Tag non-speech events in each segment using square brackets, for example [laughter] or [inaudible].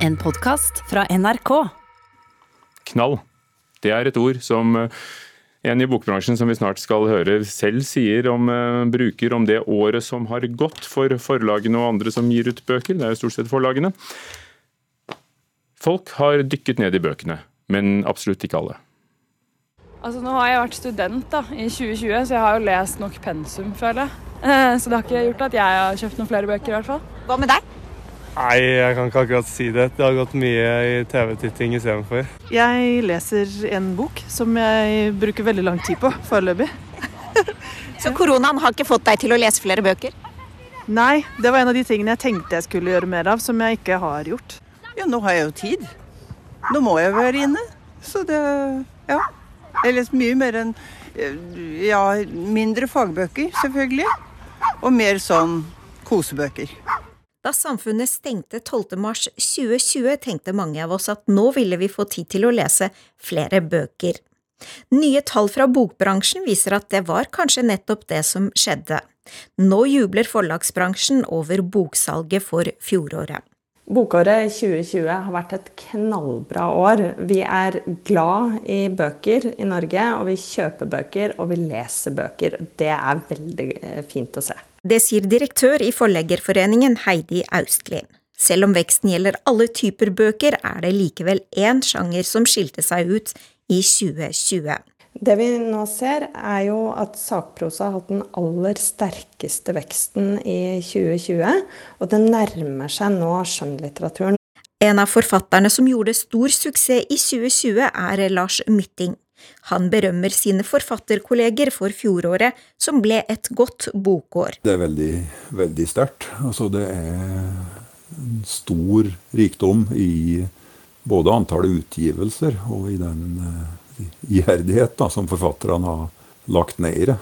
En podkast fra NRK. Knall. Det er et ord som eh, en i bokbransjen som vi snart skal høre selv sier om uh, bruker om det året som har gått for forlagene og andre som gir ut bøker. Det er jo stort sett forlagene. Folk har dykket ned i bøkene, men absolutt ikke alle. Altså Nå har jeg vært student da, i 2020, så jeg har jo lest nok pensum, føler jeg. Eh, [laughs] så det har ikke gjort at jeg har kjøpt noen flere bøker, i hvert fall. Hva med deg? Nei, jeg kan ikke akkurat si det. Det har gått mye i TV-titting istedenfor. Jeg leser en bok som jeg bruker veldig lang tid på foreløpig. Så koronaen har ikke fått deg til å lese flere bøker? Nei, det var en av de tingene jeg tenkte jeg skulle gjøre mer av, som jeg ikke har gjort. Ja, nå har jeg jo tid. Nå må jeg være inne. Så det Ja. Jeg leser mye mer enn Ja, mindre fagbøker, selvfølgelig. Og mer sånn kosebøker. Da samfunnet stengte 12.3.2020, tenkte mange av oss at nå ville vi få tid til å lese flere bøker. Nye tall fra bokbransjen viser at det var kanskje nettopp det som skjedde. Nå jubler forlagsbransjen over boksalget for fjoråret. Bokåret 2020 har vært et knallbra år. Vi er glad i bøker i Norge, og vi kjøper bøker og vi leser bøker. Det er veldig eh, fint å se. Det sier direktør i Forleggerforeningen Heidi Austli. Selv om veksten gjelder alle typer bøker, er det likevel én sjanger som skilte seg ut i 2020. Det vi nå ser, er jo at sakprosa har hatt den aller sterkeste veksten i 2020. Og det nærmer seg nå skjønnlitteraturen. En av forfatterne som gjorde stor suksess i 2020, er Lars Mytting. Han berømmer sine forfatterkolleger for fjoråret, som ble et godt bokår. Det er veldig, veldig sterkt. Altså, det er en stor rikdom i både antallet utgivelser og i den eh, iherdighet da, som forfatterne har lagt ned i det.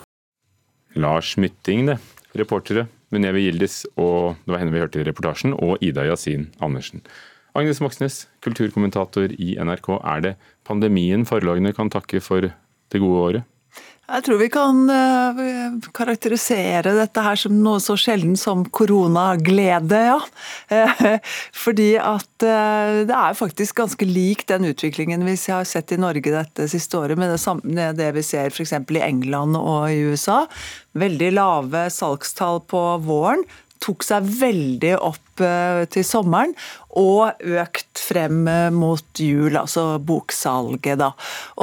Lars Mytting, det. Reportere Muneve Gildis, og det var henne vi hørte i reportasjen, og Ida Yasin Andersen. Agnes Moxnes, kulturkommentator i NRK. Er det pandemien forlagene kan takke for det gode året? Jeg tror vi kan uh, karakterisere dette her som noe så sjelden som koronaglede, ja. [laughs] Fordi at uh, det er faktisk ganske lik den utviklingen vi har sett i Norge dette siste året, med det vi ser f.eks. i England og i USA. Veldig lave salgstall på våren tok seg veldig opp eh, til sommeren, og økt frem eh, mot jul, altså boksalget, da.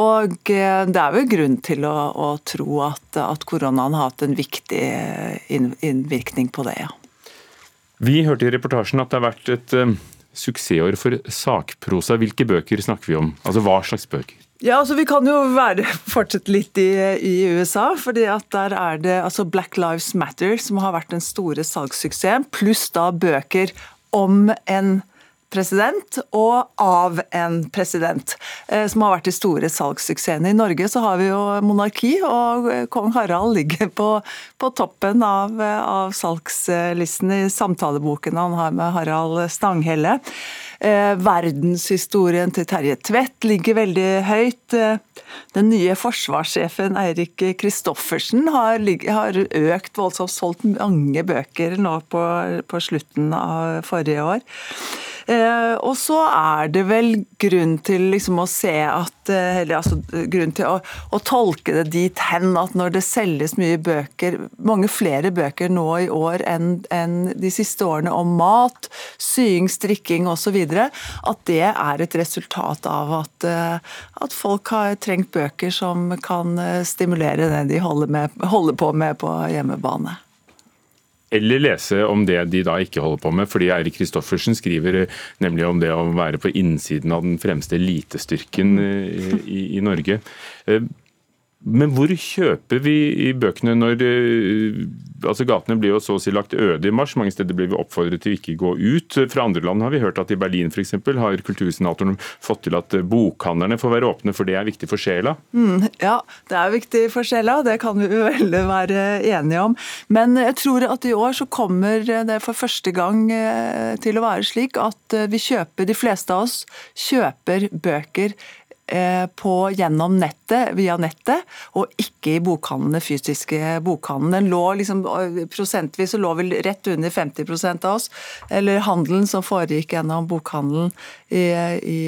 Og eh, det er vel grunn til å, å tro at, at, koronaen har hatt en viktig innvirkning på det, ja. Vi hørte i reportasjen at det har vært et suksessår for sakprosa. Hvilke bøker snakker vi om? Altså hva slags bøker? Ja, altså Vi kan jo være, [laughs] fortsette litt i, i, USA. fordi at Der er det altså Black Lives Matter som har vært den store salgssuksessen, pluss da bøker om en president og av en president, eh, som har vært de store salgssuksessene. I Norge så har vi jo monarki, og kong Harald ligger på, på toppen av, av salgslisten i samtaleboken han har med Harald Stanghelle. Eh, verdenshistorien til Terje Tvedt ligger veldig høyt. Eh, den nye forsvarssjefen Eirik Kristoffersen har, har, økt voldsomt, solgt mange bøker nå på, på slutten av forrige år. Eh, og så er det vel grunn til liksom å se at eh, Eller altså grunn til å, å, tolke det dit hen at når det selges mye bøker, mange flere bøker nå i år enn, enn de siste årene om mat, sying, strikking osv., at det er et resultat av at, eh, at folk har trengt bøker som kan stimulere det de holder, med, holder på med på hjemmebane. Eller lese om det de da ikke holder på med. fordi Eirik Kristoffersen skriver eh, nemlig om det å være på innsiden av den fremste elitestyrken i, i, i Norge. Eh, men hvor kjøper vi i bøkene når eh, altså Gatene blir jo så å si lagt øde i mars. Mange steder blir vi oppfordret til ikke gå ut. Fra andre land har vi hørt at i Berlin f.eks. har kultursenatoren fått til at bokhandlerne får være åpne, for det er viktig for sjela. Mm, ja, det er viktig for sjela, det kan vi [laughs] vel være enige om. Men jeg tror at i år så kommer det for første gang eh, til å være slik at vi kjøper, de fleste av oss kjøper bøker eh, på, gjennom nettet, via nettet, og ikke i bokhandlene, fysiske bokhandlene. Den lå liksom, prosentvis så lå vel rett under 50% av oss, eller handelen som foregikk gjennom bokhandelen i, i,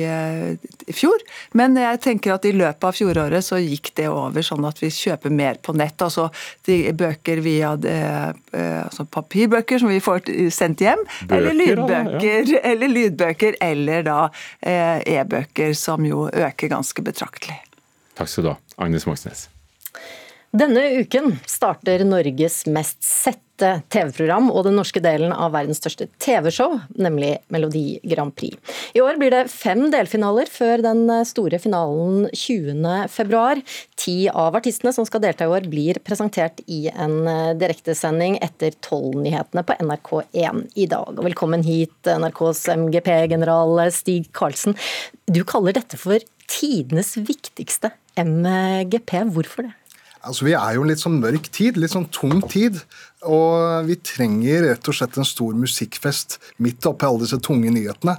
i, fjor. Men jeg tenker at i løpet av fjoråret så gikk det over sånn at vi kjøper mer på nett. Altså de bøker via de, altså papirbøker som vi får sendt hjem, Bøker, eller lydbøker, ja. [laughs] eller lydbøker, eller da e-bøker, som jo øker ganske betraktelig. Takk skal du ha, Agnes Moxnes. Denne uken starter Norges mest sette TV-program og den norske delen av verdens største TV-show, nemlig Melodi Grand Prix. I år blir det fem delfinaler før den store finalen 20.2. Ti av artistene som skal delta i år, blir presentert i en direktesending etter Tolv-nyhetene på NRK1 i dag. Og velkommen hit, NRKs MGP-general Stig Karlsen. Du kaller dette for tidenes viktigste MGP. Hvorfor det? Altså, Vi er jo en litt sånn mørk tid, litt sånn tung tid. Og vi trenger rett og slett en stor musikkfest midt oppi alle disse tunge nyhetene.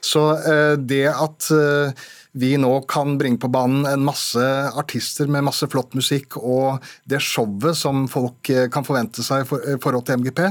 Så eh, det at eh, vi nå kan bringe på banen en masse artister med masse flott musikk, og det showet som folk eh, kan forvente seg i for, forhold til MGP,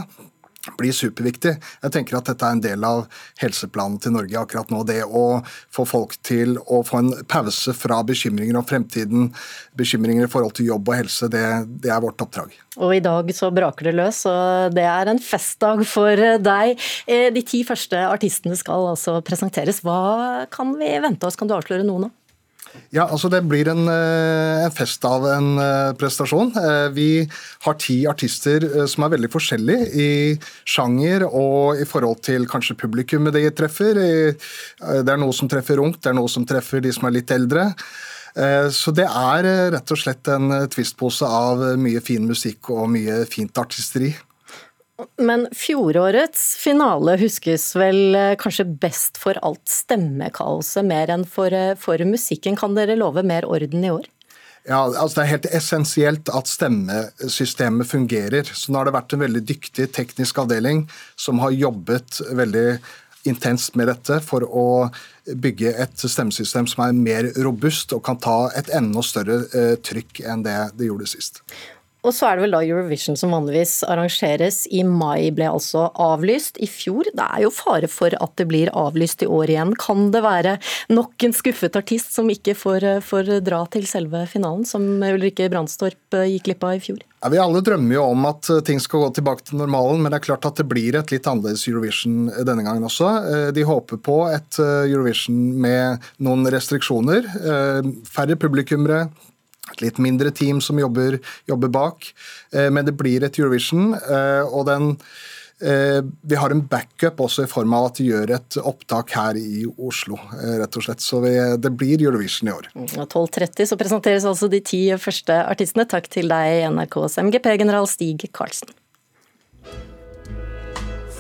blir superviktig. Jeg tenker at dette er en del av helseplanen til Norge akkurat nå. Det å få folk til å få en pause fra bekymringer om fremtiden, bekymringer i forhold til jobb og helse, det, det er vårt oppdrag. Og i dag så braker det løs, og det er en festdag for deg. Eh, de ti første artistene skal altså presenteres. Hva kan vi vente oss? Kan du avsløre noe nå? Ja, altså Det blir en, eh, en, fest av en eh, prestasjon. Eh, vi har ti artister som er veldig forskjellige i sjanger og i forhold til kanskje publikummet de treffer. Det er noe som treffer ungt, det er noe som treffer de som er litt eldre. Så det er rett og slett en tvistpose av mye fin musikk og mye fint artisteri. Men fjorårets finale huskes vel eh, kanskje best for alt stemmekaoset, mer enn for, eh, for musikken. Kan dere love mer orden i år? Ja, altså Det er helt essensielt at stemmesystemet fungerer. Så Nå har det vært en veldig dyktig teknisk avdeling som har jobbet veldig intenst med dette for å bygge et stemmesystem som er mer robust og kan ta et enda større eh, trykk enn det det gjorde sist. Og så er det vel da Eurovision som vanligvis arrangeres i mai, ble altså avlyst i fjor. Det er jo fare for at det blir avlyst i år igjen. Kan det være nok en skuffet artist som ikke får, får dra til selve finalen, som Ulrikke Brandstorp gikk glipp av i fjor? Ja, vi alle drømmer jo om at ting skal gå tilbake til normalen, men det er klart at det blir et litt annerledes Eurovision denne gangen også. Eh, de håper på et eh, Eurovision med noen restriksjoner. Eh, færre publikummere, et litt mindre team som jobber, jobber bak. Eh, men det blir et Eurovision, eh, og den eh, vi har en backup også i form av at vi gjør et opptak her i Oslo, rett og slett. Så vi, det blir Eurovision i år. 12.30 så presenteres altså de ti første artistene. Takk til deg, NRKs MGP-general Stig Karlsen.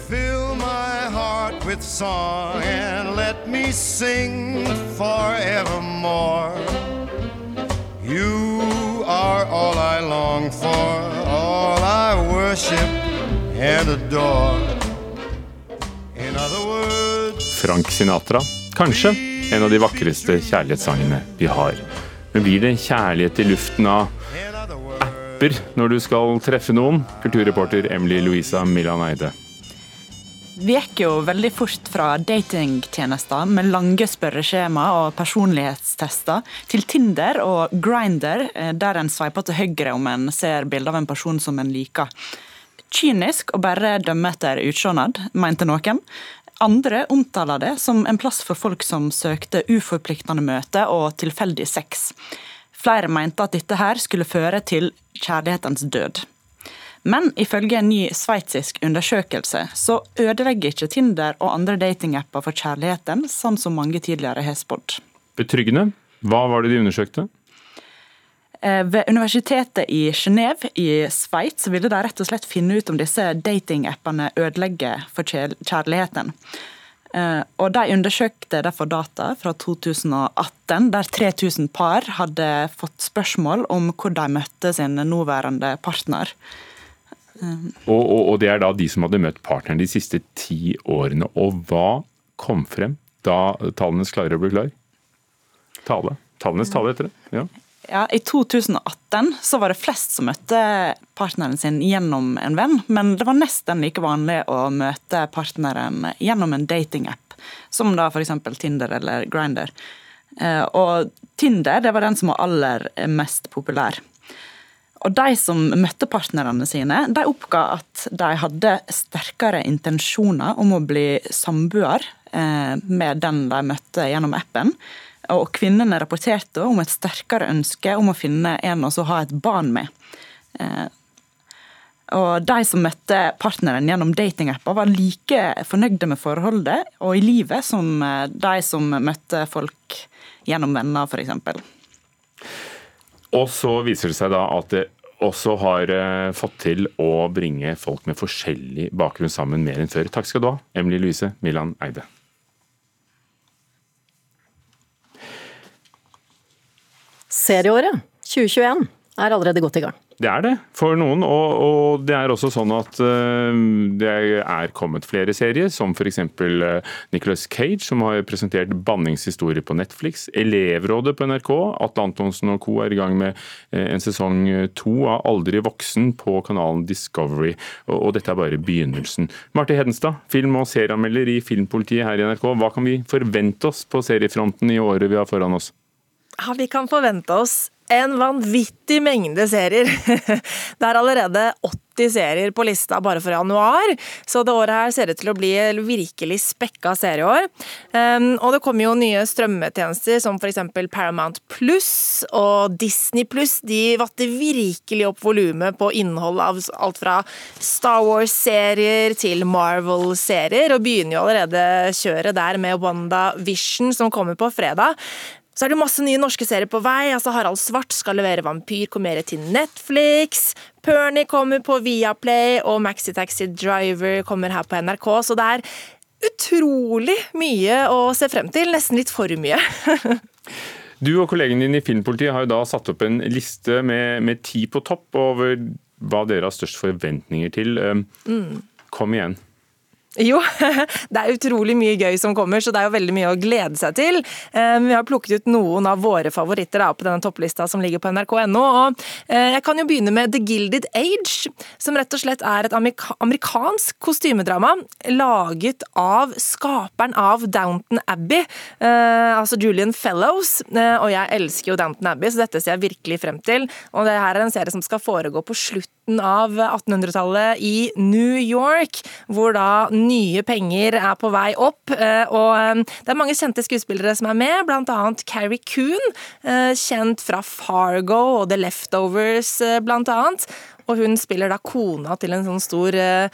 Fill my heart with song and let me sing forevermore. You are all I long for, all I worship and adore. In other words Frank Sinatra. Kanskje en av de vakreste kjærlighetssangene vi har. Men blir det kjærlighet i luften av apper når du skal treffe noen? Kulturreporter Emily Louisa Milan Eide. Vi gikk jo veldig fort fra datingtjenester med lange spørreskjema og personlighetstester, til Tinder og Grinder, eh, der en sveiper til høyre om en ser bilde av en person som en liker. Kynisk og bare dømme etter utseendet, mente noen. Andre omtaler det som en plass for folk som søkte uforpliktende møte og tilfeldig sex. Flere mente at dette her skulle føre til kjærlighetens død. Men ifølge en ny sveitsisk undersøkelse så ødelegger ikke Tinder og andre datingapper for kjærligheten, sånn som mange tidligere har spådd. Betryggende. Hva var det de undersøkte? Eh, ved universitetet i Genéve i Sveits ville de rett og slett finne ut om disse datingappene ødelegger for kjærligheten. Eh, og De undersøkte derfor data fra 2018, der 3000 par hadde fått spørsmål om hvor de møtte sin nåværende partner. Og, og, og, det er da de som hadde møtt partneren de siste ti årene. Og hva kom frem da tallenes klarer ble klar? Tale? Tallenes tale etter det. Ja. Ja, I 2018 så var det flest som møtte partneren sin gjennom en venn, men det var nesten like vanlig å møte partneren gjennom en datingapp, som da f.eks. Tinder eller Grinder. Eh, og Tinder det var den som var aller mest populær. Og De som møtte partnerne sine, de oppga at de hadde sterkere intensjoner om å bli samboer eh, med den de møtte gjennom appen. Og kvinnene rapporterte om et sterkere ønske om å finne en å ha et barn med. Eh, og De som møtte partneren gjennom datingapper, var like fornøyde med forholdet og i livet som eh, de som møtte folk gjennom venner, f.eks. Og så viser det seg da at det også har eh, fått til å bringe folk med forskjellig bakgrunn sammen mer enn før. Takk skal du ha, Emilie Louise Milan Eide. Serieåret 2021 er allerede godt i gang. Det er det for noen, og, og det er også sånn at uh, det er kommet flere serier, som f.eks. Uh, Nicholas Cage, som har presentert banningshistorie på Netflix. Elevrådet på NRK, Atle Antonsen og co. er i gang med uh, en sesong to av Aldri voksen på kanalen Discovery, og, og dette er bare begynnelsen. Marte Hedenstad, film- og serieanmelder i Filmpolitiet her i NRK. Hva kan vi forvente oss på seriefronten i året vi har foran oss? Ja, Vi kan forvente oss en vanvittig mengde serier. [laughs] Det er allerede 80 serier på lista bare for januar, så det året her ser ut til å bli virkelig spekka serieår. Og det kommer jo nye strømmetjenester som f.eks. Paramount Pluss og Disney Pluss. De vatter virkelig opp volumet på innhold av alt fra Star Wars-serier til Marvel-serier, og begynner jo allerede kjøret der med Wanda Vision som kommer på fredag. Så er det masse nye norske serier på vei. altså Harald Svart skal levere Vampyrkomere til Netflix. Pernie kommer på Viaplay, og Maxi Taxi Driver kommer her på NRK. Så det er utrolig mye å se frem til. Nesten litt for mye. [laughs] du og kollegen din i Filmpolitiet har jo da satt opp en liste med, med ti på topp over hva dere har størst forventninger til. Mm. Kom igjen. Jo, [laughs] det er utrolig mye gøy som kommer, så det er jo veldig mye å glede seg til. Eh, vi har plukket ut noen av våre favoritter på denne topplista som ligger på nrk.no. eh, Jeg kan jo begynne med The Gilded Age, som rett og slett er et amerikansk kostymedrama laget av skaperen av Downton Abbey, eh, altså Julian Fellows. Og jeg elsker jo Downton Abbey, så dette ser jeg virkelig frem til. Og det her er en serie som skal foregå på slutten av 1800-tallet i New York, hvor da nye penger er på vei opp. Eh, og eh, det er mange kjente skuespillere som er med, bl.a. Carrie Coon, eh, kjent fra Fargo og The Leftovers, bl.a. Og hun spiller da kona til en sånn stor eh,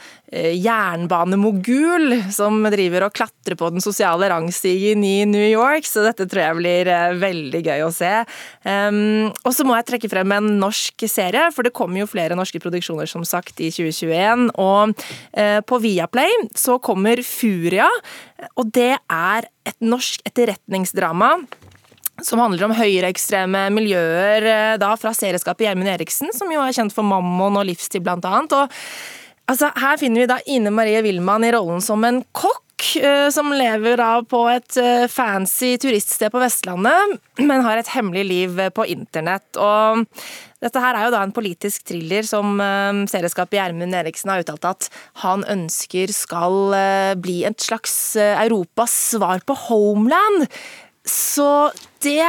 jernbanemogul som driver og klatrer på den sosiale rangstigen i New York, så dette tror jeg blir eh, veldig gøy å se. Um, og så må jeg trekke frem en norsk serie, for det kommer jo flere norske produksjoner som sagt i 2021. Og eh, på Viaplay så kommer Furia, og det er et norsk etterretningsdrama som handler om høyreekstreme miljøer eh, da fra serieskapet Gjermund Eriksen, som jo er kjent for Mammon og Livstid, blant annet. Og, altså, her finner vi da Ine Marie Wilman i rollen som en kokk eh, som lever av på et eh, fancy turiststed på Vestlandet, men har et hemmelig liv på internett. Og dette her er jo da en politisk thriller som serieskapet Gjermund Eriksen har uttalt at han ønsker skal bli et slags Europas svar på Homeland. Så det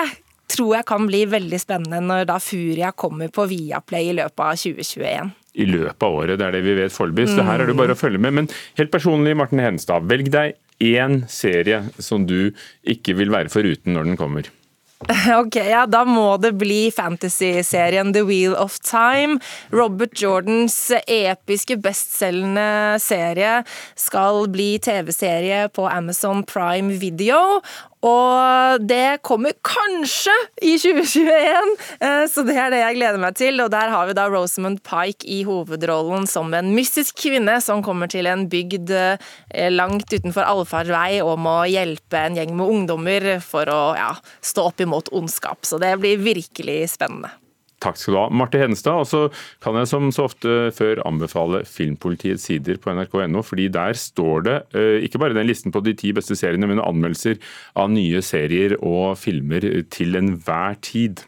tror jeg kan bli veldig spennende når da Furia kommer på Viaplay i løpet av 2021. I løpet av året, det er det vi vet foreløpig. Så her er det bare å følge med. Men helt personlig, Marten Henstad, velg deg én serie som du ikke vil være foruten når den kommer. [laughs] Ok, ja, Da må det bli fantasy-serien The Wheel of Time. Robert Jordans episke, bestselgende serie skal bli TV-serie på Amazon Prime Video. Og det kommer kanskje i 2021, eh, så det er det jeg gleder meg til. Og der har vi da Rosamund Pike i hovedrollen som en mystisk kvinne som kommer til en bygd eh, langt utenfor allfarvei og må hjelpe en gjeng med ungdommer for å ja, stå opp imot ondskap. Så det blir virkelig spennende. Takk skal du ha, Marte Hedenstad. Og så kan jeg som så ofte før anbefale Filmpolitiets sider på nrk.no, fordi der står det eh, ikke bare den listen på de ti beste seriene, men anmeldelser av nye serier og filmer til enhver tid.